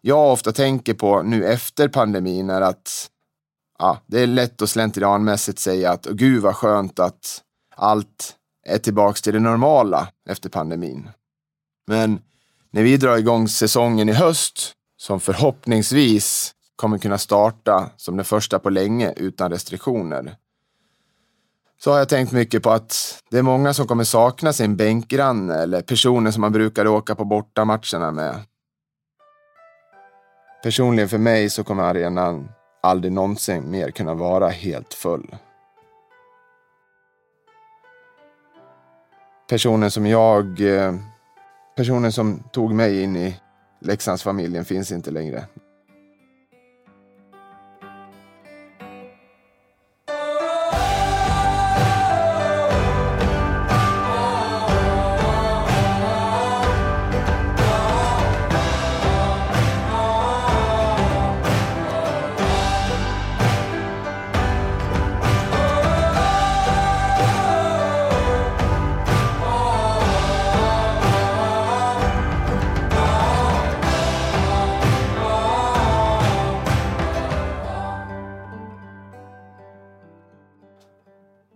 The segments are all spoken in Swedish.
jag ofta tänker på nu efter pandemin är att ja, det är lätt att slentrianmässigt säga att gud vad skönt att allt är tillbaks till det normala efter pandemin. Men när vi drar igång säsongen i höst, som förhoppningsvis kommer kunna starta som den första på länge utan restriktioner, så har jag tänkt mycket på att det är många som kommer sakna sin bänkgranne eller personer som man brukade åka på bortamatcherna med. Personligen för mig så kommer arenan aldrig någonsin mer kunna vara helt full. Personen som jag, eh, personen som tog mig in i Leksandsfamiljen finns inte längre.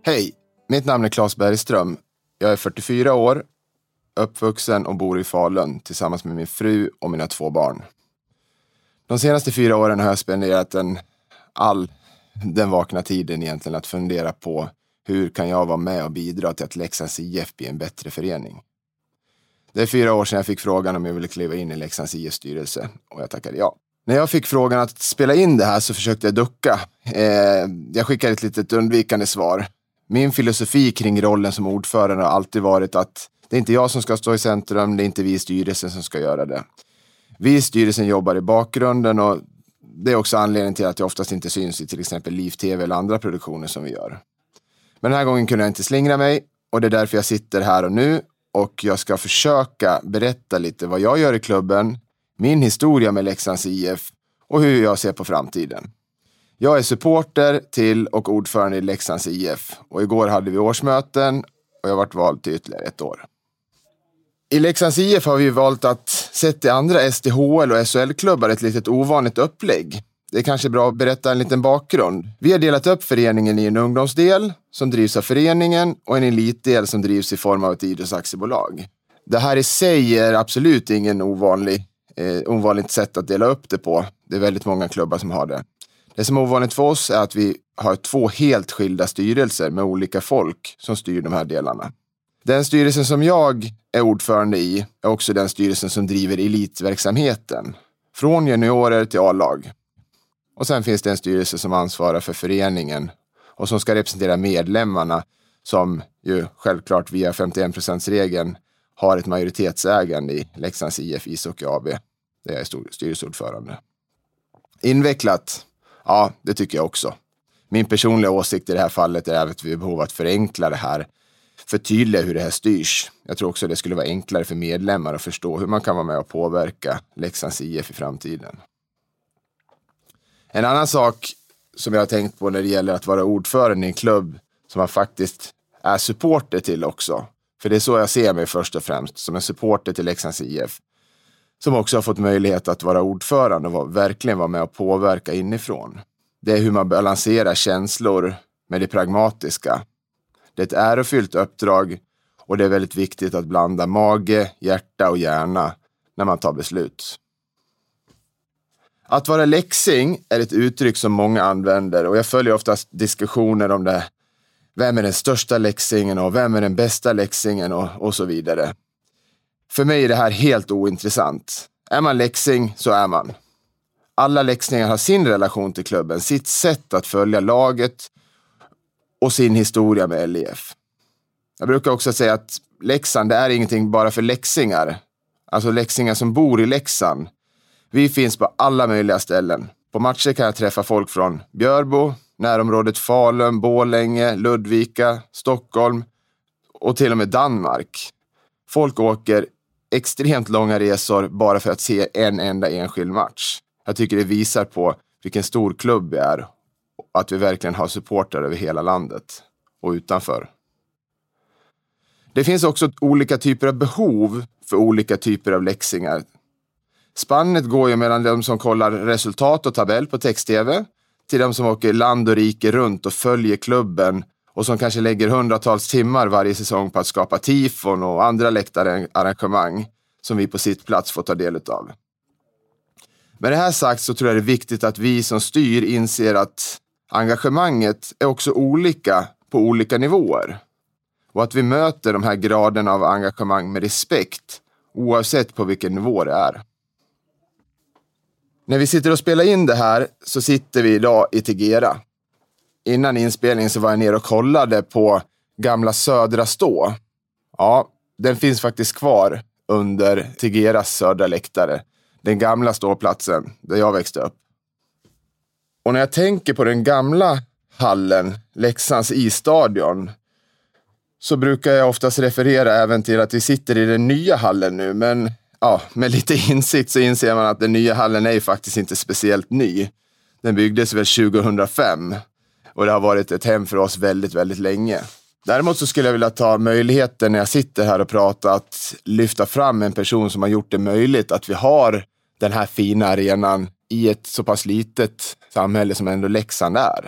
Hej, mitt namn är Claes Bergström. Jag är 44 år, uppvuxen och bor i Falun tillsammans med min fru och mina två barn. De senaste fyra åren har jag spenderat en, all den vakna tiden egentligen att fundera på hur kan jag vara med och bidra till att Leksands IF blir en bättre förening. Det är fyra år sedan jag fick frågan om jag ville kliva in i Leksands IF styrelse och jag tackade ja. När jag fick frågan att spela in det här så försökte jag ducka. Eh, jag skickade ett litet undvikande svar. Min filosofi kring rollen som ordförande har alltid varit att det är inte jag som ska stå i centrum, det är inte vi i styrelsen som ska göra det. Vi i styrelsen jobbar i bakgrunden och det är också anledningen till att jag oftast inte syns i till exempel Liv-TV eller andra produktioner som vi gör. Men den här gången kunde jag inte slingra mig och det är därför jag sitter här och nu och jag ska försöka berätta lite vad jag gör i klubben, min historia med Leksands IF och hur jag ser på framtiden. Jag är supporter till och ordförande i Leksands IF och igår hade vi årsmöten och jag varit vald till ytterligare ett år. I Leksands IF har vi valt att, sett i andra SDHL och SHL-klubbar, ett litet ovanligt upplägg. Det är kanske bra att berätta en liten bakgrund. Vi har delat upp föreningen i en ungdomsdel som drivs av föreningen och en elitdel som drivs i form av ett idrottsaktiebolag. Det här i sig är absolut ingen ovanlig, eh, ovanligt sätt att dela upp det på. Det är väldigt många klubbar som har det. Det som är ovanligt för oss är att vi har två helt skilda styrelser med olika folk som styr de här delarna. Den styrelsen som jag är ordförande i är också den styrelsen som driver elitverksamheten. Från juniorer till A-lag. Och sen finns det en styrelse som ansvarar för föreningen och som ska representera medlemmarna som ju självklart via 51 regeln har ett majoritetsägande i Leksands IF Ishockey AB. Där jag är styrelseordförande. Invecklat Ja, det tycker jag också. Min personliga åsikt i det här fallet är att vi har behov att förenkla det här, förtydliga hur det här styrs. Jag tror också det skulle vara enklare för medlemmar att förstå hur man kan vara med och påverka Leksands IF i framtiden. En annan sak som jag har tänkt på när det gäller att vara ordförande i en klubb som man faktiskt är supporter till också. För det är så jag ser mig först och främst, som en supporter till Leksands IF som också har fått möjlighet att vara ordförande och verkligen vara med och påverka inifrån. Det är hur man balanserar känslor med det pragmatiska. Det är ett ärofyllt uppdrag och det är väldigt viktigt att blanda mage, hjärta och hjärna när man tar beslut. Att vara läxing är ett uttryck som många använder och jag följer oftast diskussioner om det. Vem är den största läxingen och vem är den bästa läxingen och, och så vidare. För mig är det här helt ointressant. Är man läxing så är man. Alla läxningar har sin relation till klubben, sitt sätt att följa laget och sin historia med LIF. Jag brukar också säga att Leksand, det är ingenting bara för läxingar. Alltså läxingar som bor i Leksand. Vi finns på alla möjliga ställen. På matcher kan jag träffa folk från Björbo, närområdet Falun, Bålänge, Ludvika, Stockholm och till och med Danmark. Folk åker extremt långa resor bara för att se en enda enskild match. Jag tycker det visar på vilken stor klubb vi är och att vi verkligen har supportrar över hela landet och utanför. Det finns också olika typer av behov för olika typer av läxingar. Spannet går ju mellan de som kollar resultat och tabell på text-tv till de som åker land och rike runt och följer klubben och som kanske lägger hundratals timmar varje säsong på att skapa tifon och andra läktararrangemang som vi på sitt plats får ta del av. Med det här sagt så tror jag det är viktigt att vi som styr inser att engagemanget är också olika på olika nivåer. Och att vi möter de här graderna av engagemang med respekt oavsett på vilken nivå det är. När vi sitter och spelar in det här så sitter vi idag i Tegera. Innan inspelningen så var jag nere och kollade på gamla Södra Stå. Ja, den finns faktiskt kvar under Tegeras södra läktare. Den gamla ståplatsen där jag växte upp. Och när jag tänker på den gamla hallen, Leksands isstadion, så brukar jag oftast referera även till att vi sitter i den nya hallen nu. Men ja, med lite insikt så inser man att den nya hallen är faktiskt inte speciellt ny. Den byggdes väl 2005 och det har varit ett hem för oss väldigt, väldigt länge. Däremot så skulle jag vilja ta möjligheten när jag sitter här och pratar att lyfta fram en person som har gjort det möjligt att vi har den här fina arenan i ett så pass litet samhälle som ändå Leksand är.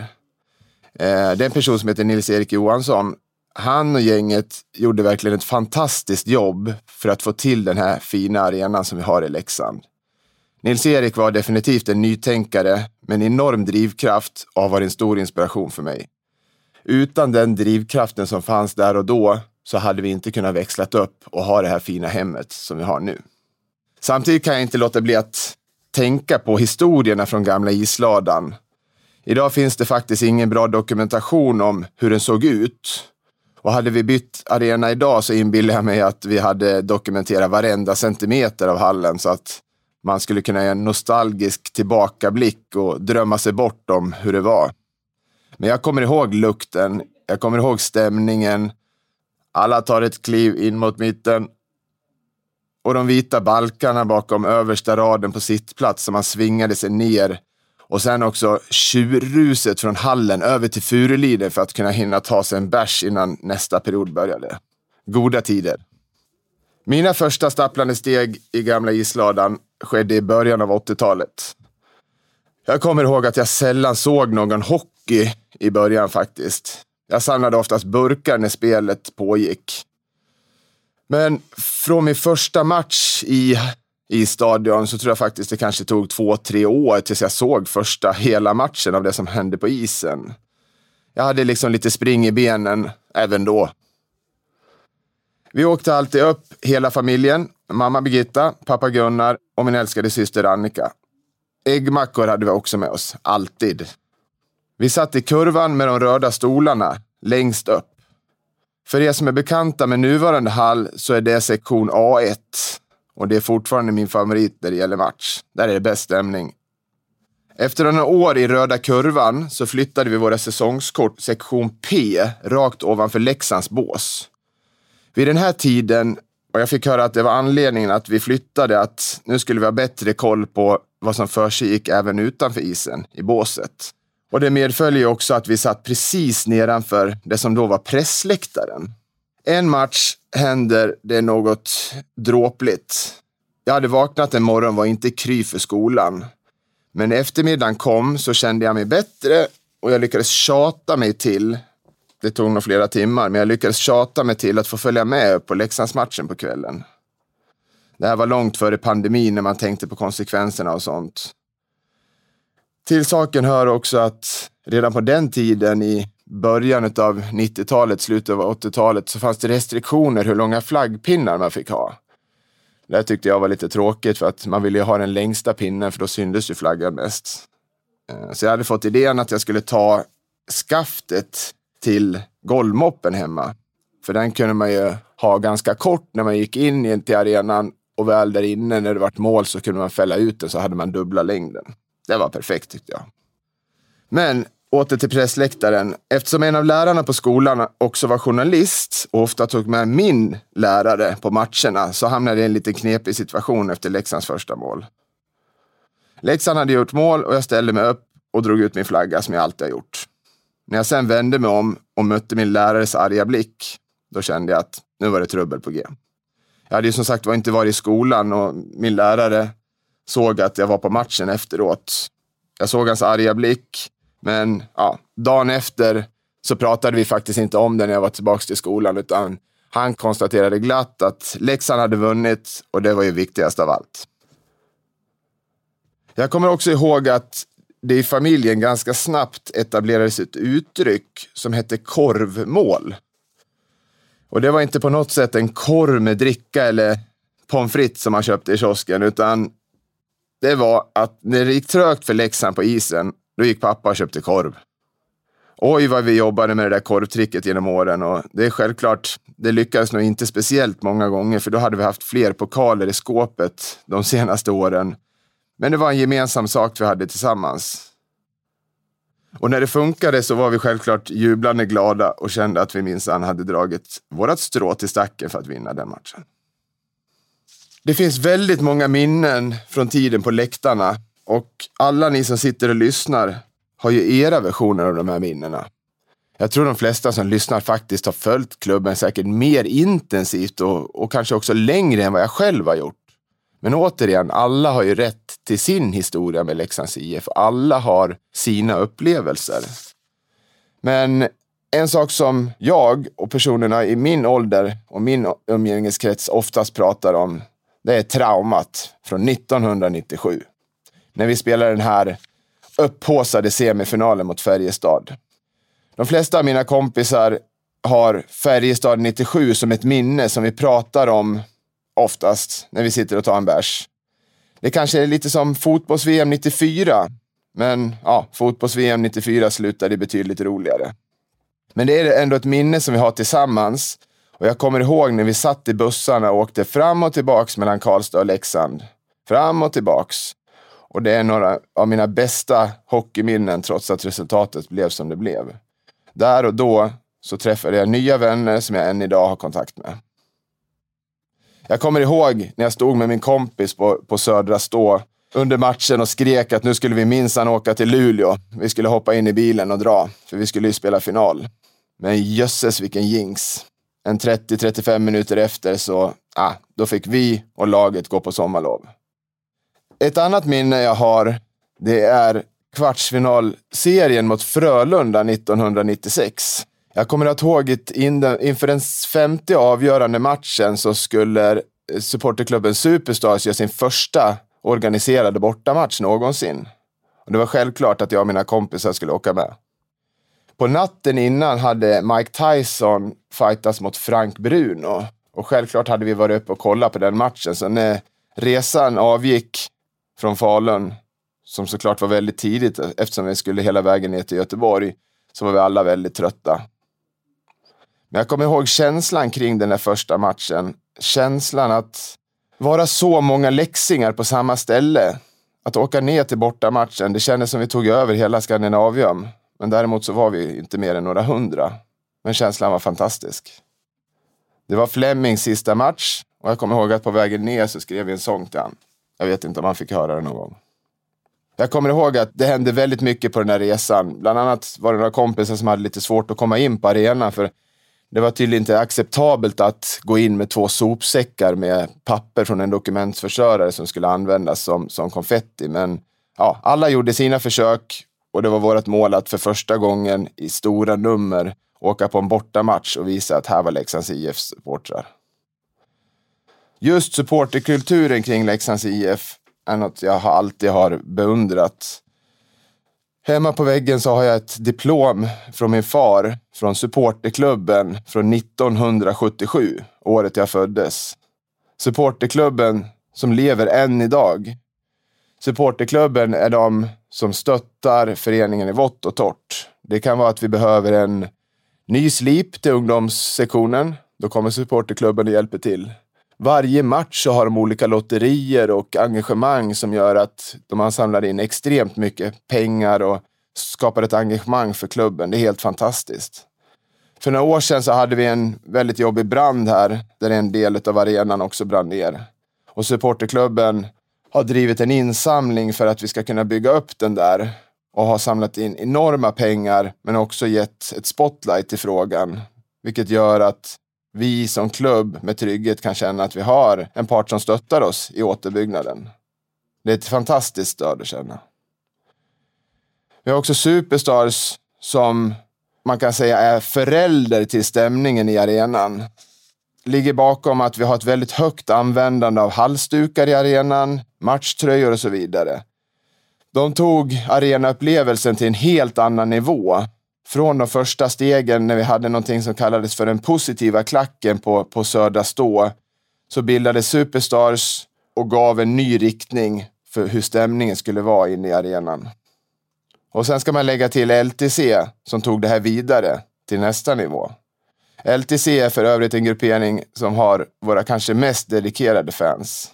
Eh, det är en person som heter Nils-Erik Johansson. Han och gänget gjorde verkligen ett fantastiskt jobb för att få till den här fina arenan som vi har i Leksand. Nils-Erik var definitivt en nytänkare med en enorm drivkraft och har varit en stor inspiration för mig. Utan den drivkraften som fanns där och då så hade vi inte kunnat växlat upp och ha det här fina hemmet som vi har nu. Samtidigt kan jag inte låta bli att tänka på historierna från gamla isladan. Idag finns det faktiskt ingen bra dokumentation om hur den såg ut. Och hade vi bytt arena idag så inbillar jag mig att vi hade dokumenterat varenda centimeter av hallen så att man skulle kunna göra en nostalgisk tillbakablick och drömma sig bort om hur det var. Men jag kommer ihåg lukten, jag kommer ihåg stämningen. Alla tar ett kliv in mot mitten. Och de vita balkarna bakom översta raden på sittplats som man svingade sig ner. Och sen också tjurruset från hallen över till Furuliden för att kunna hinna ta sig en bärs innan nästa period började. Goda tider. Mina första stapplande steg i gamla isladan skedde i början av 80-talet. Jag kommer ihåg att jag sällan såg någon hockey i början faktiskt. Jag samlade oftast burkar när spelet pågick. Men från min första match i, i stadion så tror jag faktiskt det kanske tog två, tre år tills jag såg första hela matchen av det som hände på isen. Jag hade liksom lite spring i benen även då. Vi åkte alltid upp, hela familjen. Mamma Birgitta, pappa Gunnar och min älskade syster Annika. Äggmackor hade vi också med oss, alltid. Vi satt i kurvan med de röda stolarna, längst upp. För er som är bekanta med nuvarande hall så är det sektion A1. Och det är fortfarande min favorit när det gäller match. Där är det bäst stämning. Efter några år i röda kurvan så flyttade vi våra säsongskort sektion P rakt ovanför Leksands bås. Vid den här tiden, och jag fick höra att det var anledningen att vi flyttade, att nu skulle vi ha bättre koll på vad som försiggick även utanför isen, i båset. Och det medföljer också att vi satt precis nedanför det som då var pressläktaren. En match händer det något dråpligt. Jag hade vaknat en morgon och var inte kry för skolan. Men när eftermiddagen kom så kände jag mig bättre och jag lyckades tjata mig till det tog nog flera timmar, men jag lyckades tjata mig till att få följa med upp på Leksandsmatchen på kvällen. Det här var långt före pandemin när man tänkte på konsekvenserna och sånt. Till saken hör också att redan på den tiden i början av 90-talet, slutet av 80-talet, så fanns det restriktioner hur långa flaggpinnar man fick ha. Det tyckte jag var lite tråkigt för att man ville ju ha den längsta pinnen för då syndes ju flaggan mest. Eh, så jag hade fått idén att jag skulle ta skaftet till golvmoppen hemma. För den kunde man ju ha ganska kort när man gick in till arenan och väl där inne när det vart mål så kunde man fälla ut den så hade man dubbla längden. Det var perfekt tyckte jag. Men åter till pressläktaren. Eftersom en av lärarna på skolan också var journalist och ofta tog med min lärare på matcherna så hamnade jag i en lite knepig situation efter Leksands första mål. Leksand hade gjort mål och jag ställde mig upp och drog ut min flagga som jag alltid har gjort. När jag sen vände mig om och mötte min lärares arga blick, då kände jag att nu var det trubbel på G. Jag hade ju som sagt var inte varit i skolan och min lärare såg att jag var på matchen efteråt. Jag såg hans arga blick, men ja, dagen efter så pratade vi faktiskt inte om det när jag var tillbaka till skolan, utan han konstaterade glatt att Leksand hade vunnit och det var ju viktigast av allt. Jag kommer också ihåg att det i familjen ganska snabbt etablerades ett uttryck som hette korvmål. Och det var inte på något sätt en korv med dricka eller pommes frites som man köpte i kiosken, utan det var att när det gick trögt för Leksand på isen, då gick pappa och köpte korv. Oj, vad vi jobbade med det där korvtricket genom åren och det är självklart, det lyckades nog inte speciellt många gånger, för då hade vi haft fler pokaler i skåpet de senaste åren. Men det var en gemensam sak vi hade tillsammans. Och när det funkade så var vi självklart jublande glada och kände att vi minsann hade dragit vårt strå till stacken för att vinna den matchen. Det finns väldigt många minnen från tiden på läktarna och alla ni som sitter och lyssnar har ju era versioner av de här minnena. Jag tror de flesta som lyssnar faktiskt har följt klubben säkert mer intensivt och, och kanske också längre än vad jag själv har gjort. Men återigen, alla har ju rätt till sin historia med Leksands IF. Alla har sina upplevelser. Men en sak som jag och personerna i min ålder och min umgängeskrets oftast pratar om, det är traumat från 1997. När vi spelade den här upphåsade semifinalen mot Färjestad. De flesta av mina kompisar har Färjestad 97 som ett minne som vi pratar om oftast när vi sitter och tar en bärs. Det kanske är lite som fotbolls-VM 94, men ja, fotbolls-VM 94 slutade betydligt roligare. Men det är ändå ett minne som vi har tillsammans och jag kommer ihåg när vi satt i bussarna och åkte fram och tillbaks mellan Karlstad och Leksand. Fram och tillbaks. Och det är några av mina bästa hockeyminnen trots att resultatet blev som det blev. Där och då så träffade jag nya vänner som jag än idag har kontakt med. Jag kommer ihåg när jag stod med min kompis på, på Södra Stå under matchen och skrek att nu skulle vi minsann åka till Luleå. Vi skulle hoppa in i bilen och dra, för vi skulle ju spela final. Men jösses vilken jinx. En 30-35 minuter efter så, ah, då fick vi och laget gå på sommarlov. Ett annat minne jag har, det är kvartsfinalserien mot Frölunda 1996. Jag kommer att ihåg att inför den femte avgörande matchen så skulle supporterklubben Superstars göra sin första organiserade bortamatch någonsin. Och det var självklart att jag och mina kompisar skulle åka med. På natten innan hade Mike Tyson fightats mot Frank Bruno. Och självklart hade vi varit uppe och kollat på den matchen. Så när eh, resan avgick från Falun, som såklart var väldigt tidigt eftersom vi skulle hela vägen ner till Göteborg, så var vi alla väldigt trötta. Men jag kommer ihåg känslan kring den där första matchen. Känslan att vara så många läxingar på samma ställe. Att åka ner till bortamatchen, det kändes som vi tog över hela Skandinavium. Men däremot så var vi inte mer än några hundra. Men känslan var fantastisk. Det var Flemings sista match och jag kommer ihåg att på vägen ner så skrev vi en sång till honom. Jag vet inte om han fick höra det någon gång. Jag kommer ihåg att det hände väldigt mycket på den här resan. Bland annat var det några kompisar som hade lite svårt att komma in på arenan för det var tydligen inte acceptabelt att gå in med två sopsäckar med papper från en dokumentförsörjare som skulle användas som, som konfetti. Men ja, alla gjorde sina försök och det var vårt mål att för första gången i stora nummer åka på en bortamatch och visa att här var Leksands IFs supportrar. Just supporterkulturen kring Leksands IF är något jag alltid har beundrat. Hemma på väggen så har jag ett diplom från min far från supporterklubben från 1977, året jag föddes. Supporterklubben som lever än idag. Supporterklubben är de som stöttar föreningen i vått och torrt. Det kan vara att vi behöver en ny slip till ungdomssektionen. Då kommer supporterklubben och hjälper till varje match så har de olika lotterier och engagemang som gör att de samlar in extremt mycket pengar och skapar ett engagemang för klubben. Det är helt fantastiskt. För några år sedan så hade vi en väldigt jobbig brand här där en del av arenan också brann ner. Och supporterklubben har drivit en insamling för att vi ska kunna bygga upp den där och har samlat in enorma pengar men också gett ett spotlight till frågan. Vilket gör att vi som klubb med trygghet kan känna att vi har en part som stöttar oss i återbyggnaden. Det är ett fantastiskt stöd att känna. Vi har också superstars som man kan säga är förälder till stämningen i arenan. Ligger bakom att vi har ett väldigt högt användande av halsdukar i arenan, matchtröjor och så vidare. De tog arenaupplevelsen till en helt annan nivå. Från de första stegen när vi hade någonting som kallades för den positiva klacken på, på Södra Stå så bildades Superstars och gav en ny riktning för hur stämningen skulle vara inne i arenan. Och sen ska man lägga till LTC som tog det här vidare till nästa nivå. LTC är för övrigt en gruppering som har våra kanske mest dedikerade fans.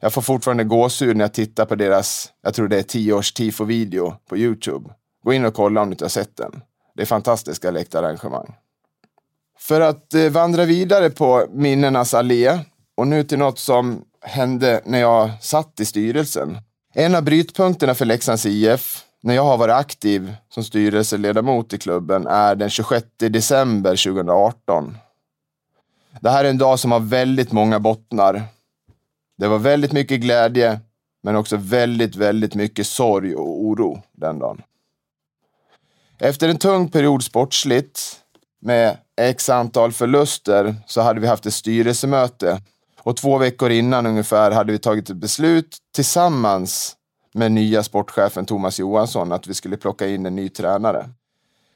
Jag får fortfarande gåshud när jag tittar på deras, jag tror det är tio års tifo-video på Youtube. Gå in och kolla om du inte har sett den. Det är fantastiska läktararrangemang. För att eh, vandra vidare på minnenas allé och nu till något som hände när jag satt i styrelsen. En av brytpunkterna för Leksands IF när jag har varit aktiv som styrelseledamot i klubben är den 26 december 2018. Det här är en dag som har väldigt många bottnar. Det var väldigt mycket glädje, men också väldigt, väldigt mycket sorg och oro den dagen. Efter en tung period sportsligt med x antal förluster så hade vi haft ett styrelsemöte och två veckor innan ungefär hade vi tagit ett beslut tillsammans med nya sportchefen Thomas Johansson att vi skulle plocka in en ny tränare.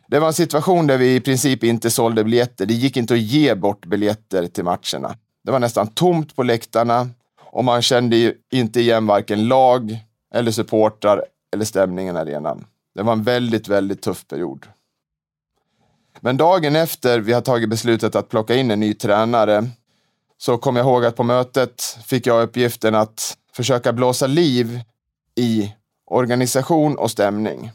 Det var en situation där vi i princip inte sålde biljetter. Det gick inte att ge bort biljetter till matcherna. Det var nästan tomt på läktarna och man kände inte igen varken lag eller supportrar eller stämningen i arenan. Det var en väldigt, väldigt tuff period. Men dagen efter vi har tagit beslutet att plocka in en ny tränare så kom jag ihåg att på mötet fick jag uppgiften att försöka blåsa liv i organisation och stämning.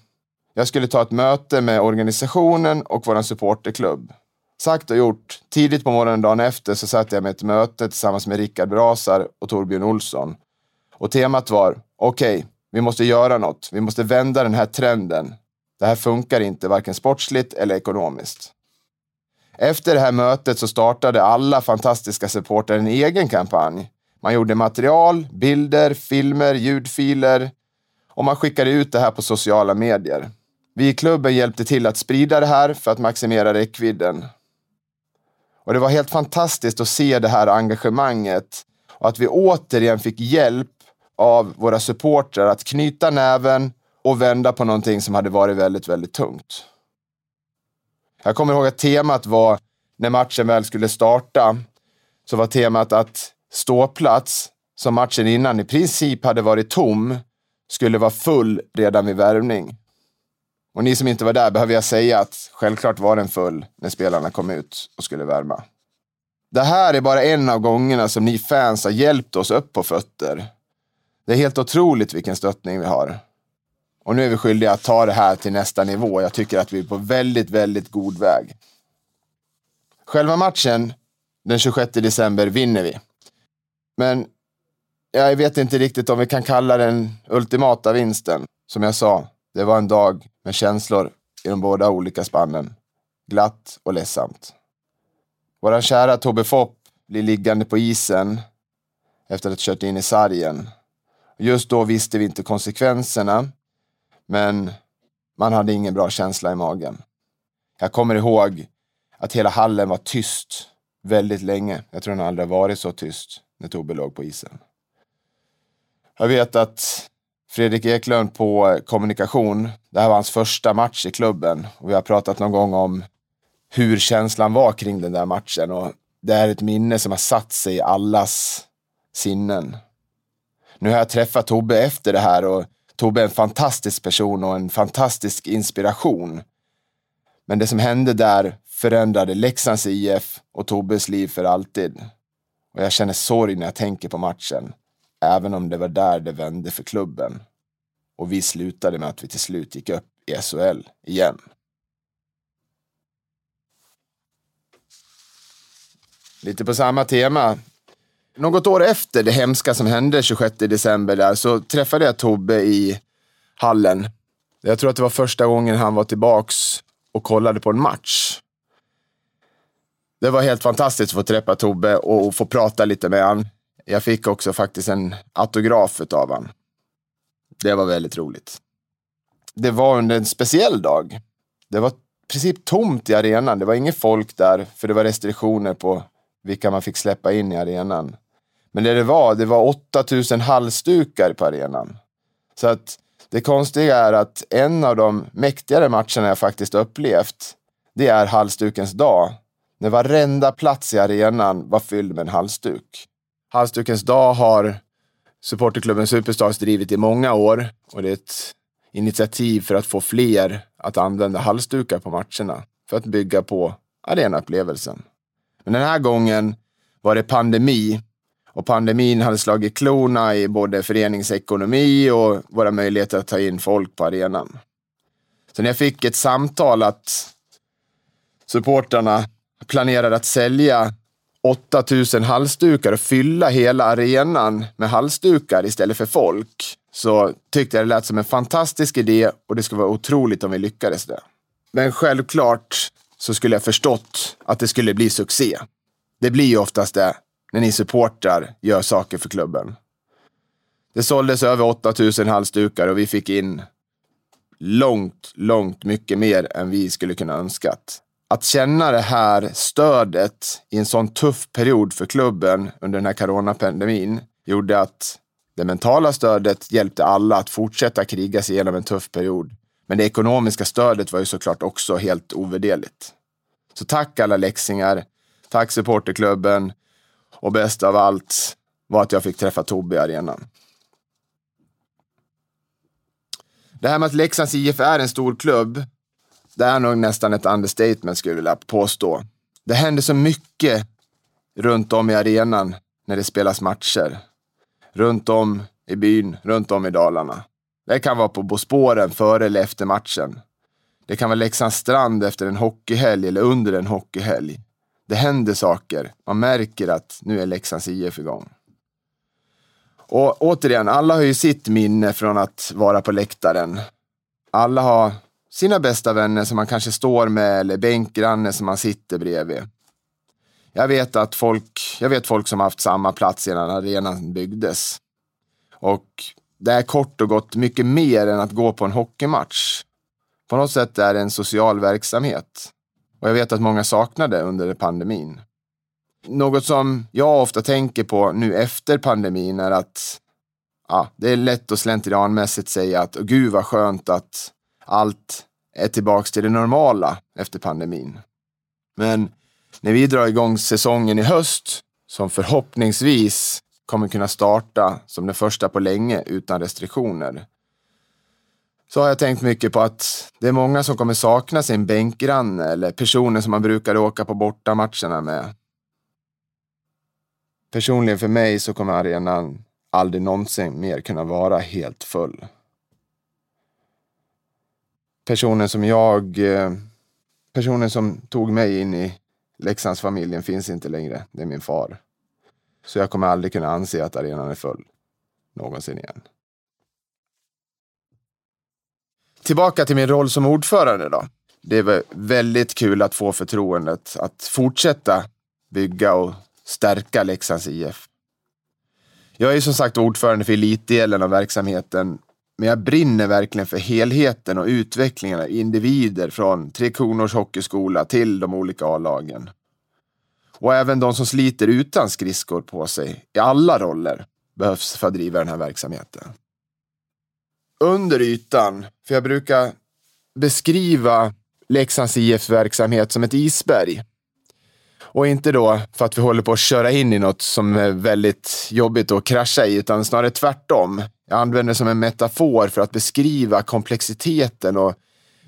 Jag skulle ta ett möte med organisationen och vår supporterklubb. Sagt och gjort. Tidigt på morgonen dagen efter så satt jag med ett möte tillsammans med Rickard Brasar och Torbjörn Olsson. Och temat var, okej, okay, vi måste göra något. Vi måste vända den här trenden. Det här funkar inte, varken sportsligt eller ekonomiskt. Efter det här mötet så startade alla fantastiska supportrar en egen kampanj man gjorde material, bilder, filmer, ljudfiler och man skickade ut det här på sociala medier. Vi i klubben hjälpte till att sprida det här för att maximera räckvidden. Och det var helt fantastiskt att se det här engagemanget och att vi återigen fick hjälp av våra supportrar att knyta näven och vända på någonting som hade varit väldigt, väldigt tungt. Jag kommer ihåg att temat var, när matchen väl skulle starta, så var temat att ståplats som matchen innan i princip hade varit tom skulle vara full redan vid värvning. Och ni som inte var där behöver jag säga att självklart var den full när spelarna kom ut och skulle värma. Det här är bara en av gångerna som ni fans har hjälpt oss upp på fötter. Det är helt otroligt vilken stöttning vi har. Och nu är vi skyldiga att ta det här till nästa nivå. Jag tycker att vi är på väldigt, väldigt god väg. Själva matchen den 26 december vinner vi. Men jag vet inte riktigt om vi kan kalla den ultimata vinsten. Som jag sa, det var en dag med känslor i de båda olika spannen. Glatt och ledsamt. Våran kära Tobbe Fopp blir liggande på isen efter att ha kört in i sargen. Just då visste vi inte konsekvenserna, men man hade ingen bra känsla i magen. Jag kommer ihåg att hela hallen var tyst väldigt länge. Jag tror den aldrig varit så tyst när Tobbe låg på isen. Jag vet att Fredrik Eklund på kommunikation, det här var hans första match i klubben och vi har pratat någon gång om hur känslan var kring den där matchen och det är ett minne som har satt sig i allas sinnen. Nu har jag träffat Tobbe efter det här och Tobbe är en fantastisk person och en fantastisk inspiration. Men det som hände där förändrade Leksands IF och Tobbes liv för alltid. Och jag känner sorg när jag tänker på matchen. Även om det var där det vände för klubben. Och vi slutade med att vi till slut gick upp i SHL igen. Lite på samma tema. Något år efter det hemska som hände 26 december där så träffade jag Tobbe i hallen. Jag tror att det var första gången han var tillbaks och kollade på en match. Det var helt fantastiskt att få träffa Tobbe och få prata lite med honom. Jag fick också faktiskt en autograf av honom. Det var väldigt roligt. Det var under en speciell dag. Det var i princip tomt i arenan. Det var inget folk där, för det var restriktioner på vilka man fick släppa in i arenan. Men det det var, det var 8000 halsdukar på arenan. Så att det konstiga är att en av de mäktigare matcherna jag faktiskt upplevt, det är halsdukens dag. När varenda plats i arenan var fylld med en halsduk. Halsdukens dag har supporterklubben Superstars drivit i många år och det är ett initiativ för att få fler att använda halsdukar på matcherna för att bygga på arenaupplevelsen. Men den här gången var det pandemi och pandemin hade slagit klorna i både föreningsekonomi och våra möjligheter att ta in folk på arenan. Så när jag fick ett samtal att supportrarna planerade att sälja 8000 halsdukar och fylla hela arenan med halsdukar istället för folk så tyckte jag det lät som en fantastisk idé och det skulle vara otroligt om vi lyckades det. Men självklart så skulle jag förstått att det skulle bli succé. Det blir ju oftast det när ni supportrar gör saker för klubben. Det såldes över 8000 halsdukar och vi fick in långt, långt mycket mer än vi skulle kunna önskat. Att känna det här stödet i en sån tuff period för klubben under den här coronapandemin gjorde att det mentala stödet hjälpte alla att fortsätta kriga sig igenom en tuff period. Men det ekonomiska stödet var ju såklart också helt ovärderligt. Så tack alla läxingar. Tack supporterklubben. Och bäst av allt var att jag fick träffa Tobbe i arenan. Det här med att Leksands IF är en stor klubb, det är nog nästan ett understatement skulle jag vilja påstå. Det händer så mycket runt om i arenan när det spelas matcher. Runt om i byn, runt om i Dalarna. Det kan vara på Bosporen före eller efter matchen. Det kan vara Leksands strand efter en hockeyhelg eller under en hockeyhelg. Det händer saker. Man märker att nu är Leksands IF igång. Och återigen, alla har ju sitt minne från att vara på läktaren. Alla har sina bästa vänner som man kanske står med eller bänkgranne som man sitter bredvid. Jag vet att folk, jag vet folk som haft samma plats innan arenan byggdes. Och det är kort och gott mycket mer än att gå på en hockeymatch. På något sätt är det en social verksamhet. Och jag vet att många saknade under pandemin. Något som jag ofta tänker på nu efter pandemin är att ja, det är lätt att slentrianmässigt säga att gud vad skönt att allt är tillbaks till det normala efter pandemin. Men när vi drar igång säsongen i höst, som förhoppningsvis kommer kunna starta som den första på länge utan restriktioner, så har jag tänkt mycket på att det är många som kommer sakna sin bänkgranne eller personen som man brukade åka på bortamatcherna med. Personligen för mig så kommer arenan aldrig någonsin mer kunna vara helt full. Personen som jag, eh, personen som tog mig in i Leksandsfamiljen finns inte längre. Det är min far. Så jag kommer aldrig kunna anse att arenan är full. Någonsin igen. Tillbaka till min roll som ordförande då. Det var väldigt kul att få förtroendet att fortsätta bygga och stärka Leksands IF. Jag är som sagt ordförande för elitdelen av verksamheten, men jag brinner verkligen för helheten och utvecklingen av individer från Tre Kronors Hockeyskola till de olika A-lagen. Och även de som sliter utan skridskor på sig i alla roller behövs för att driva den här verksamheten under ytan, för jag brukar beskriva Leksands IFs verksamhet som ett isberg. Och inte då för att vi håller på att köra in i något som är väldigt jobbigt att krascha i, utan snarare tvärtom. Jag använder det som en metafor för att beskriva komplexiteten och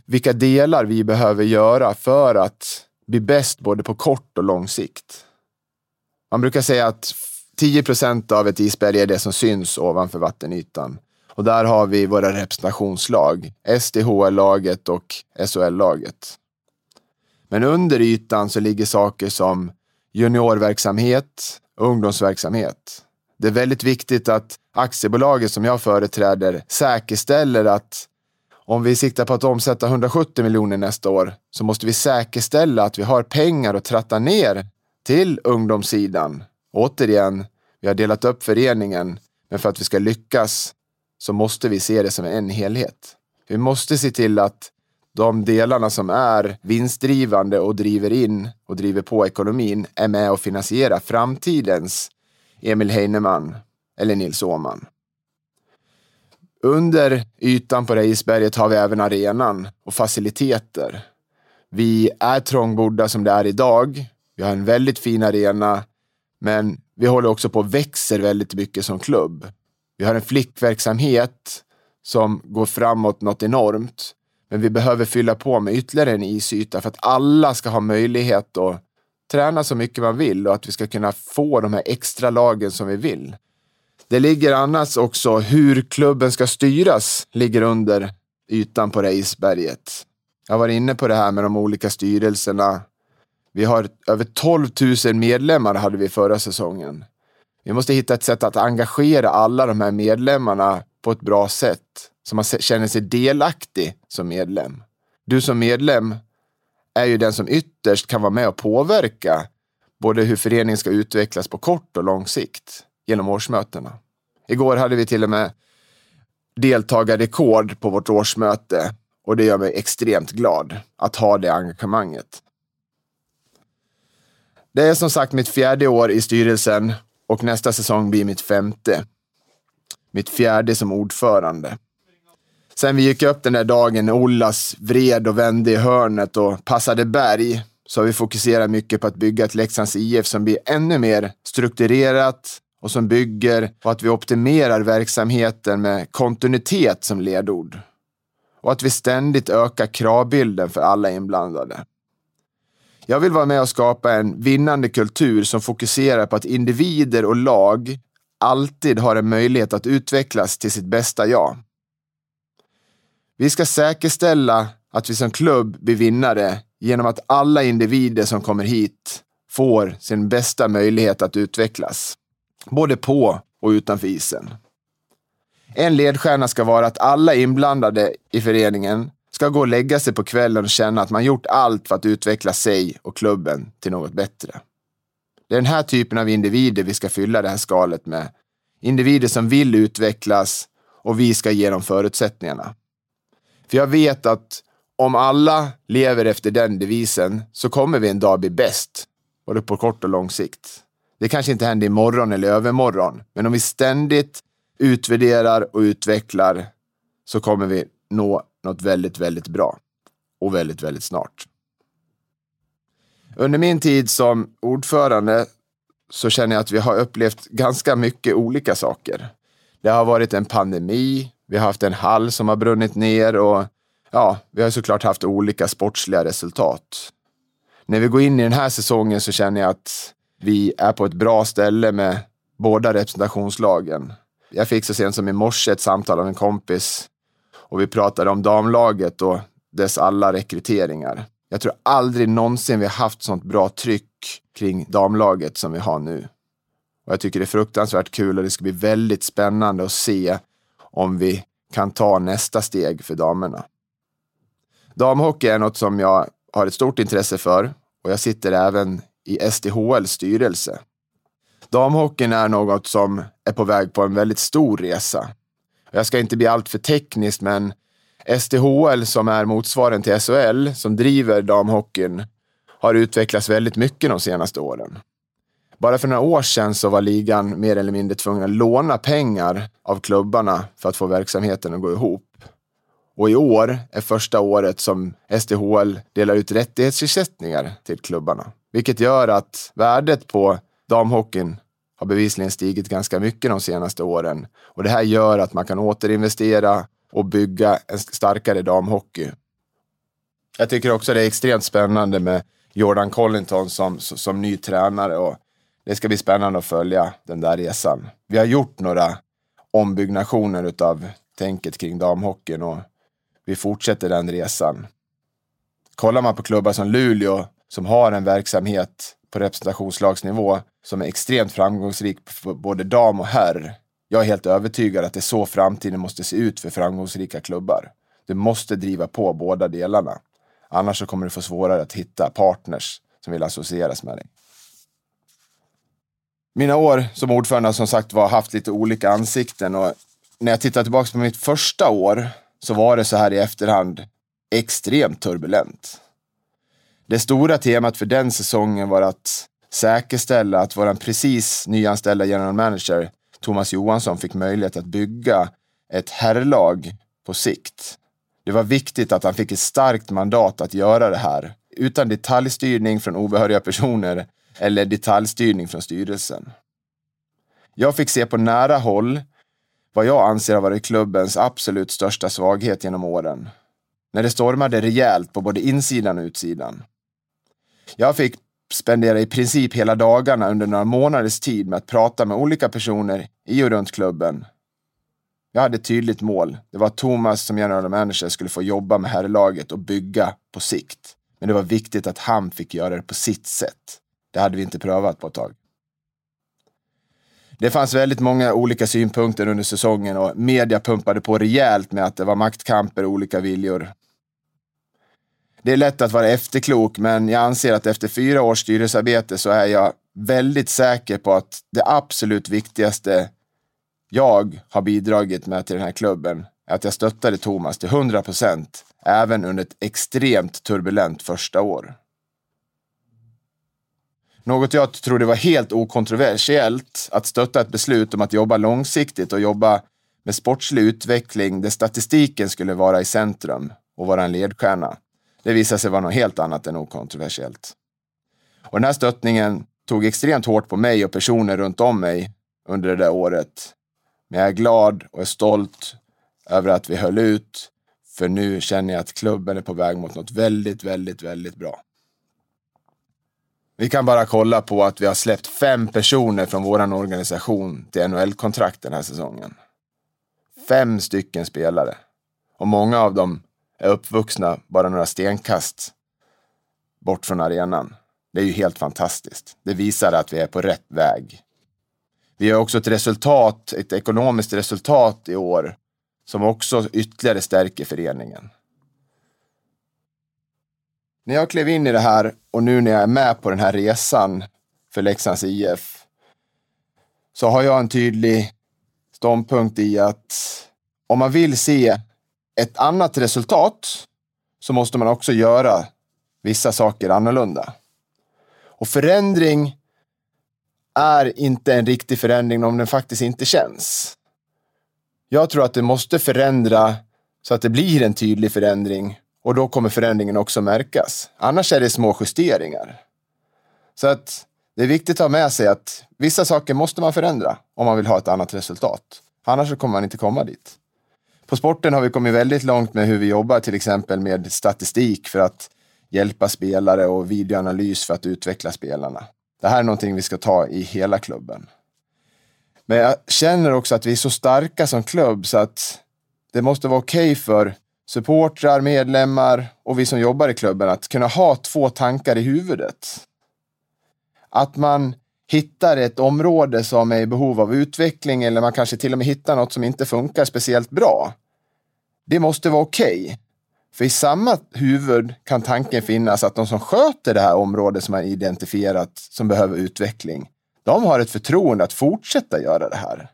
vilka delar vi behöver göra för att bli bäst både på kort och lång sikt. Man brukar säga att 10 procent av ett isberg är det som syns ovanför vattenytan. Och där har vi våra representationslag, SDHL-laget och SHL-laget. Men under ytan så ligger saker som juniorverksamhet och ungdomsverksamhet. Det är väldigt viktigt att aktiebolaget som jag företräder säkerställer att om vi siktar på att omsätta 170 miljoner nästa år så måste vi säkerställa att vi har pengar att tratta ner till ungdomssidan. Återigen, vi har delat upp föreningen, men för att vi ska lyckas så måste vi se det som en helhet. Vi måste se till att de delarna som är vinstdrivande och driver in och driver på ekonomin är med och finansierar framtidens Emil Heinemann eller Nils Åhman. Under ytan på Reisberget har vi även arenan och faciliteter. Vi är trångbodda som det är idag. Vi har en väldigt fin arena, men vi håller också på och växer väldigt mycket som klubb. Vi har en flickverksamhet som går framåt något enormt. Men vi behöver fylla på med ytterligare en isyta för att alla ska ha möjlighet att träna så mycket man vill och att vi ska kunna få de här extra lagen som vi vill. Det ligger annars också hur klubben ska styras ligger under ytan på det isberget. Jag var inne på det här med de olika styrelserna. Vi har över 12 000 medlemmar hade vi förra säsongen. Vi måste hitta ett sätt att engagera alla de här medlemmarna på ett bra sätt. Så man känner sig delaktig som medlem. Du som medlem är ju den som ytterst kan vara med och påverka både hur föreningen ska utvecklas på kort och lång sikt genom årsmötena. Igår hade vi till och med deltagarrekord på vårt årsmöte och det gör mig extremt glad att ha det engagemanget. Det är som sagt mitt fjärde år i styrelsen och nästa säsong blir mitt femte. Mitt fjärde som ordförande. Sen vi gick upp den där dagen när Ollas vred och vände i hörnet och passade berg så har vi fokuserat mycket på att bygga ett Leksands IF som blir ännu mer strukturerat och som bygger på att vi optimerar verksamheten med kontinuitet som ledord. Och att vi ständigt ökar kravbilden för alla inblandade. Jag vill vara med och skapa en vinnande kultur som fokuserar på att individer och lag alltid har en möjlighet att utvecklas till sitt bästa jag. Vi ska säkerställa att vi som klubb blir vinnare genom att alla individer som kommer hit får sin bästa möjlighet att utvecklas. Både på och utanför isen. En ledstjärna ska vara att alla inblandade i föreningen ska gå och lägga sig på kvällen och känna att man gjort allt för att utveckla sig och klubben till något bättre. Det är den här typen av individer vi ska fylla det här skalet med. Individer som vill utvecklas och vi ska ge dem förutsättningarna. För jag vet att om alla lever efter den devisen så kommer vi en dag bli bäst, både på kort och lång sikt. Det kanske inte händer imorgon eller övermorgon, men om vi ständigt utvärderar och utvecklar så kommer vi nå något väldigt, väldigt bra och väldigt, väldigt snart. Under min tid som ordförande så känner jag att vi har upplevt ganska mycket olika saker. Det har varit en pandemi, vi har haft en hall som har brunnit ner och ja, vi har såklart haft olika sportsliga resultat. När vi går in i den här säsongen så känner jag att vi är på ett bra ställe med båda representationslagen. Jag fick så sent som i morse ett samtal av en kompis och vi pratade om damlaget och dess alla rekryteringar. Jag tror aldrig någonsin vi har haft sånt bra tryck kring damlaget som vi har nu. Och jag tycker det är fruktansvärt kul och det ska bli väldigt spännande att se om vi kan ta nästa steg för damerna. Damhockey är något som jag har ett stort intresse för och jag sitter även i SDHLs styrelse. Damhockeyn är något som är på väg på en väldigt stor resa. Jag ska inte bli alltför teknisk, tekniskt, men SDHL som är motsvarigheten till SHL, som driver damhockeyn, har utvecklats väldigt mycket de senaste åren. Bara för några år sedan så var ligan mer eller mindre tvungen att låna pengar av klubbarna för att få verksamheten att gå ihop. Och i år är första året som SDHL delar ut rättighetsersättningar till klubbarna. Vilket gör att värdet på damhockeyn har bevisligen stigit ganska mycket de senaste åren. Och det här gör att man kan återinvestera och bygga en starkare damhockey. Jag tycker också det är extremt spännande med Jordan Collington som, som ny tränare och det ska bli spännande att följa den där resan. Vi har gjort några ombyggnationer utav tänket kring damhockeyn och vi fortsätter den resan. Kollar man på klubbar som Luleå som har en verksamhet på representationslagsnivå som är extremt framgångsrik för både dam och herr. Jag är helt övertygad att det är så framtiden måste se ut för framgångsrika klubbar. Du måste driva på båda delarna. Annars så kommer du få svårare att hitta partners som vill associeras med dig. Mina år som ordförande har som sagt var haft lite olika ansikten och när jag tittar tillbaka på mitt första år så var det så här i efterhand extremt turbulent. Det stora temat för den säsongen var att säkerställa att vår precis nyanställda general manager Thomas Johansson fick möjlighet att bygga ett herrlag på sikt. Det var viktigt att han fick ett starkt mandat att göra det här utan detaljstyrning från obehöriga personer eller detaljstyrning från styrelsen. Jag fick se på nära håll vad jag anser har varit klubbens absolut största svaghet genom åren. När det stormade rejält på både insidan och utsidan. Jag fick spendera i princip hela dagarna under några månaders tid med att prata med olika personer i och runt klubben. Jag hade ett tydligt mål. Det var att Thomas som general manager skulle få jobba med herrlaget och bygga på sikt. Men det var viktigt att han fick göra det på sitt sätt. Det hade vi inte prövat på ett tag. Det fanns väldigt många olika synpunkter under säsongen och media pumpade på rejält med att det var maktkamper och olika viljor. Det är lätt att vara efterklok, men jag anser att efter fyra års styrelsearbete så är jag väldigt säker på att det absolut viktigaste jag har bidragit med till den här klubben är att jag stöttade Thomas till 100 procent, även under ett extremt turbulent första år. Något jag trodde var helt okontroversiellt, att stötta ett beslut om att jobba långsiktigt och jobba med sportslig utveckling där statistiken skulle vara i centrum och vara en ledstjärna. Det visade sig vara något helt annat än okontroversiellt. Och den här stöttningen tog extremt hårt på mig och personer runt om mig under det där året. Men jag är glad och är stolt över att vi höll ut, för nu känner jag att klubben är på väg mot något väldigt, väldigt, väldigt bra. Vi kan bara kolla på att vi har släppt fem personer från vår organisation till NHL-kontrakt den här säsongen. Fem stycken spelare. Och många av dem är uppvuxna bara några stenkast bort från arenan. Det är ju helt fantastiskt. Det visar att vi är på rätt väg. Vi har också ett resultat, ett ekonomiskt resultat i år som också ytterligare stärker föreningen. När jag klev in i det här och nu när jag är med på den här resan för Leksands IF så har jag en tydlig ståndpunkt i att om man vill se ett annat resultat så måste man också göra vissa saker annorlunda. Och förändring är inte en riktig förändring om den faktiskt inte känns. Jag tror att det måste förändra så att det blir en tydlig förändring och då kommer förändringen också märkas. Annars är det små justeringar. Så att det är viktigt att ha med sig att vissa saker måste man förändra om man vill ha ett annat resultat. Annars kommer man inte komma dit. På sporten har vi kommit väldigt långt med hur vi jobbar till exempel med statistik för att hjälpa spelare och videoanalys för att utveckla spelarna. Det här är någonting vi ska ta i hela klubben. Men jag känner också att vi är så starka som klubb så att det måste vara okej okay för supportrar, medlemmar och vi som jobbar i klubben att kunna ha två tankar i huvudet. Att man hittar ett område som är i behov av utveckling eller man kanske till och med hittar något som inte funkar speciellt bra. Det måste vara okej. Okay. För i samma huvud kan tanken finnas att de som sköter det här området som man identifierat som behöver utveckling, de har ett förtroende att fortsätta göra det här.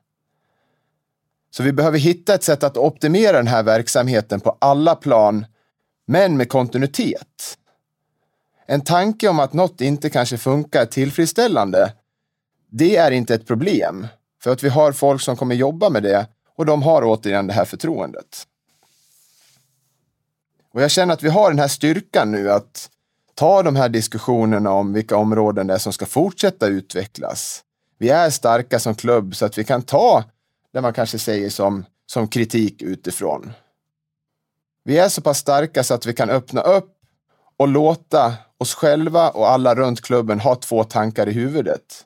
Så vi behöver hitta ett sätt att optimera den här verksamheten på alla plan, men med kontinuitet. En tanke om att något inte kanske funkar tillfredsställande, det är inte ett problem. För att vi har folk som kommer jobba med det och de har återigen det här förtroendet. Och jag känner att vi har den här styrkan nu att ta de här diskussionerna om vilka områden det är som ska fortsätta utvecklas. Vi är starka som klubb så att vi kan ta det man kanske säger som, som kritik utifrån. Vi är så pass starka så att vi kan öppna upp och låta oss själva och alla runt klubben ha två tankar i huvudet.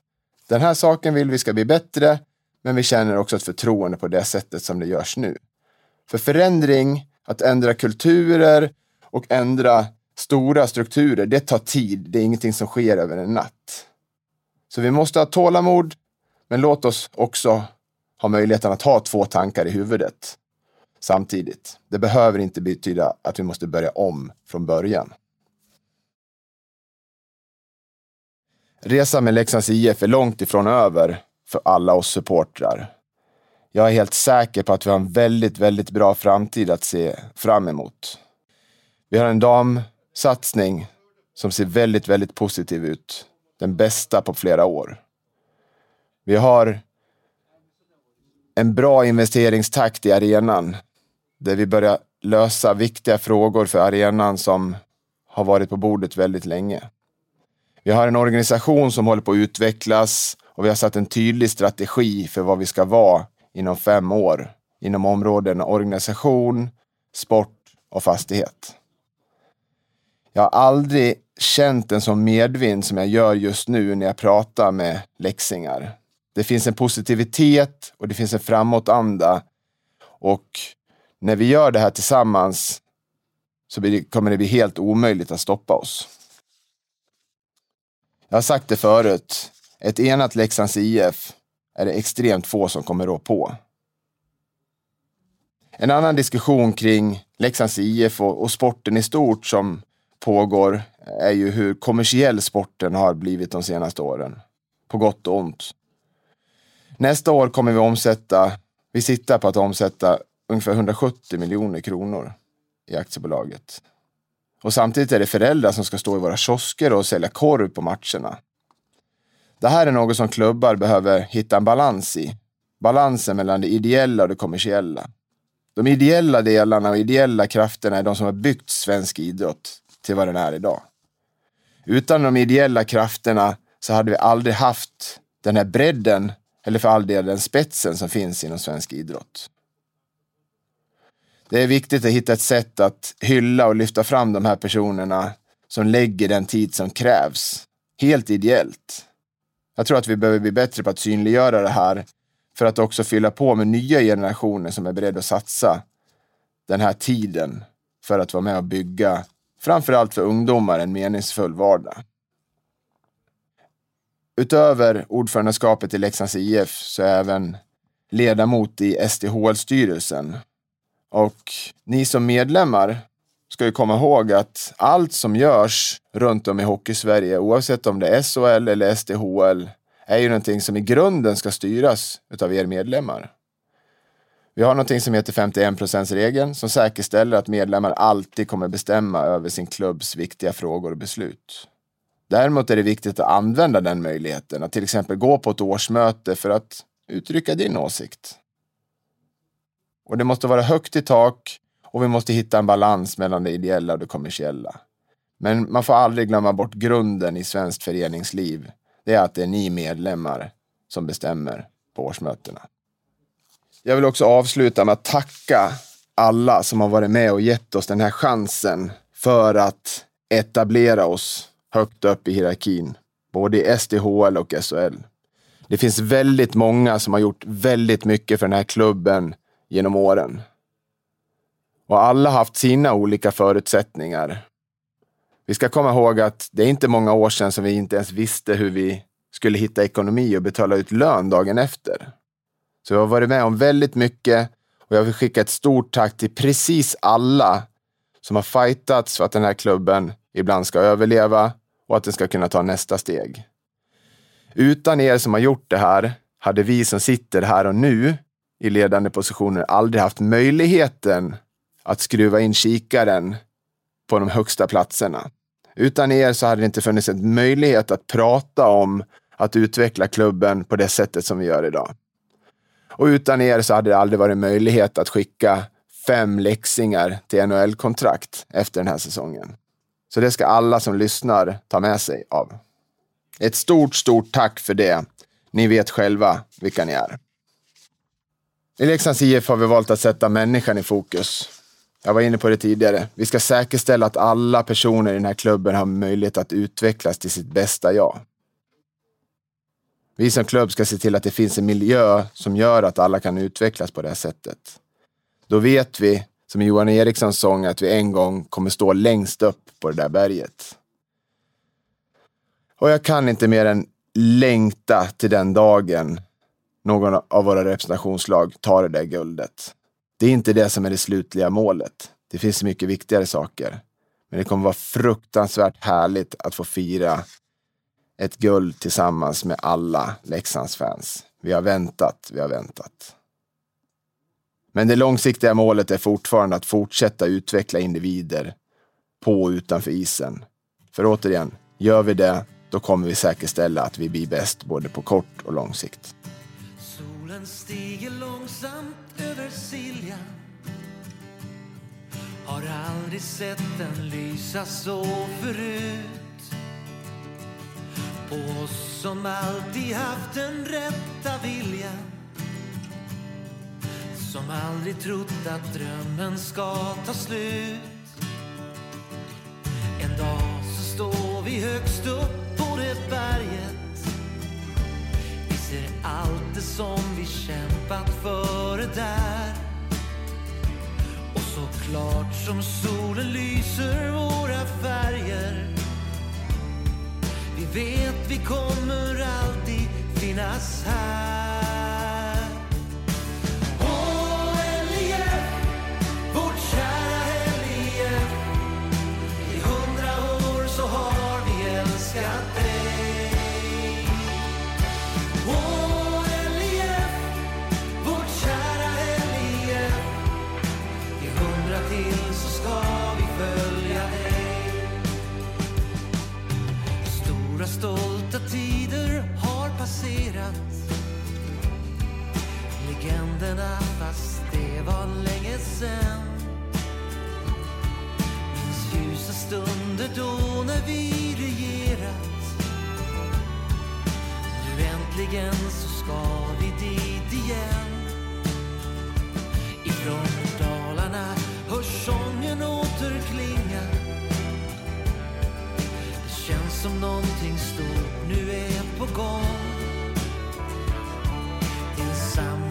Den här saken vill vi ska bli bättre, men vi känner också ett förtroende på det sättet som det görs nu. För förändring, att ändra kulturer och ändra stora strukturer, det tar tid. Det är ingenting som sker över en natt. Så vi måste ha tålamod, men låt oss också ha möjligheten att ha två tankar i huvudet samtidigt. Det behöver inte betyda att vi måste börja om från början. Resan med Leksands IF är långt ifrån över för alla oss supportrar. Jag är helt säker på att vi har en väldigt, väldigt bra framtid att se fram emot. Vi har en damsatsning som ser väldigt, väldigt positiv ut. Den bästa på flera år. Vi har en bra investeringstakt i arenan där vi börjar lösa viktiga frågor för arenan som har varit på bordet väldigt länge. Vi har en organisation som håller på att utvecklas och vi har satt en tydlig strategi för vad vi ska vara inom fem år inom områdena organisation, sport och fastighet. Jag har aldrig känt en sån medvind som jag gör just nu när jag pratar med läxingar. Det finns en positivitet och det finns en framåtanda. Och när vi gör det här tillsammans så kommer det bli helt omöjligt att stoppa oss. Jag har sagt det förut. Ett enat Leksands IF är det extremt få som kommer rå på. En annan diskussion kring Leksands IF och, och, sporten i stort som pågår är ju hur kommersiell sporten har blivit de senaste åren. På gott och ont. Nästa år kommer vi omsätta, vi sitter på att omsätta ungefär 170 miljoner kronor i aktiebolaget. Och samtidigt är det föräldrar som ska stå i våra kiosker och sälja korv på matcherna. Det här är något som klubbar behöver hitta en balans i. Balansen mellan det ideella och det kommersiella. De ideella delarna och ideella krafterna är de som har byggt svensk idrott till vad den är idag. Utan de ideella krafterna så hade vi aldrig haft den här bredden, eller för all del den spetsen som finns inom svensk idrott. Det är viktigt att hitta ett sätt att hylla och lyfta fram de här personerna som lägger den tid som krävs. Helt ideellt. Jag tror att vi behöver bli bättre på att synliggöra det här för att också fylla på med nya generationer som är beredda att satsa den här tiden för att vara med och bygga, framförallt för ungdomar, en meningsfull vardag. Utöver ordförandeskapet i Leksands IF så är jag även ledamot i SDHL-styrelsen och ni som medlemmar ska ju komma ihåg att allt som görs runt om i Hockeysverige, oavsett om det är SHL eller SDHL, är ju någonting som i grunden ska styras utav er medlemmar. Vi har någonting som heter 51 regeln som säkerställer att medlemmar alltid kommer bestämma över sin klubbs viktiga frågor och beslut. Däremot är det viktigt att använda den möjligheten, att till exempel gå på ett årsmöte för att uttrycka din åsikt. Och det måste vara högt i tak och vi måste hitta en balans mellan det ideella och det kommersiella. Men man får aldrig glömma bort grunden i svenskt föreningsliv. Det är att det är ni medlemmar som bestämmer på årsmötena. Jag vill också avsluta med att tacka alla som har varit med och gett oss den här chansen för att etablera oss högt upp i hierarkin, både i SDHL och SHL. Det finns väldigt många som har gjort väldigt mycket för den här klubben genom åren. Och alla har haft sina olika förutsättningar. Vi ska komma ihåg att det är inte många år sedan som vi inte ens visste hur vi skulle hitta ekonomi och betala ut lön dagen efter. Så jag har varit med om väldigt mycket och jag vill skicka ett stort tack till precis alla som har fightats för att den här klubben ibland ska överleva och att den ska kunna ta nästa steg. Utan er som har gjort det här hade vi som sitter här och nu i ledande positioner aldrig haft möjligheten att skruva in kikaren på de högsta platserna. Utan er så hade det inte funnits en möjlighet att prata om att utveckla klubben på det sättet som vi gör idag. Och utan er så hade det aldrig varit möjlighet att skicka fem läxingar till NHL-kontrakt efter den här säsongen. Så det ska alla som lyssnar ta med sig av. Ett stort, stort tack för det. Ni vet själva vilka ni är. I Leksands IF har vi valt att sätta människan i fokus. Jag var inne på det tidigare. Vi ska säkerställa att alla personer i den här klubben har möjlighet att utvecklas till sitt bästa jag. Vi som klubb ska se till att det finns en miljö som gör att alla kan utvecklas på det här sättet. Då vet vi, som Johan Erikssons sång, att vi en gång kommer stå längst upp på det där berget. Och jag kan inte mer än längta till den dagen någon av våra representationslag tar det där guldet. Det är inte det som är det slutliga målet. Det finns mycket viktigare saker. Men det kommer vara fruktansvärt härligt att få fira ett guld tillsammans med alla Leksands fans. Vi har väntat, vi har väntat. Men det långsiktiga målet är fortfarande att fortsätta utveckla individer på och utanför isen. För återigen, gör vi det, då kommer vi säkerställa att vi blir bäst både på kort och lång sikt. Solen stiger långsamt över Siljan Har aldrig sett den lysa så förut. På oss som alltid haft den rätta viljan. Som aldrig trott att drömmen ska ta slut. En dag så står vi högst upp. Allt det som vi kämpat för är där. Och så klart som solen lyser våra färger. Vi vet vi kommer alltid finnas här. minnena fast det var länge sen. Minns ljusa stunder då när vi regerat. Nu äntligen så ska vi dit igen. Ifrån Dalarna hörs sången återklinga Det känns som någonting stort nu är på gång.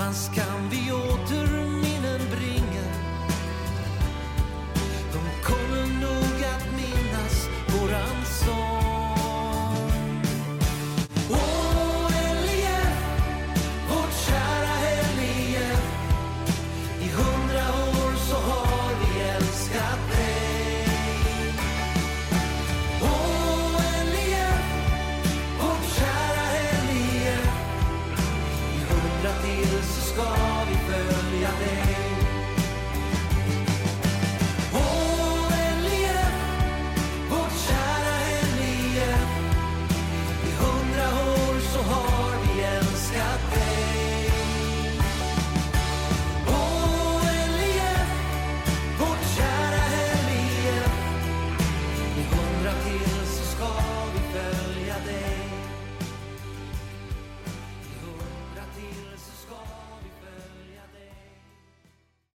Tillsammans kan vi åter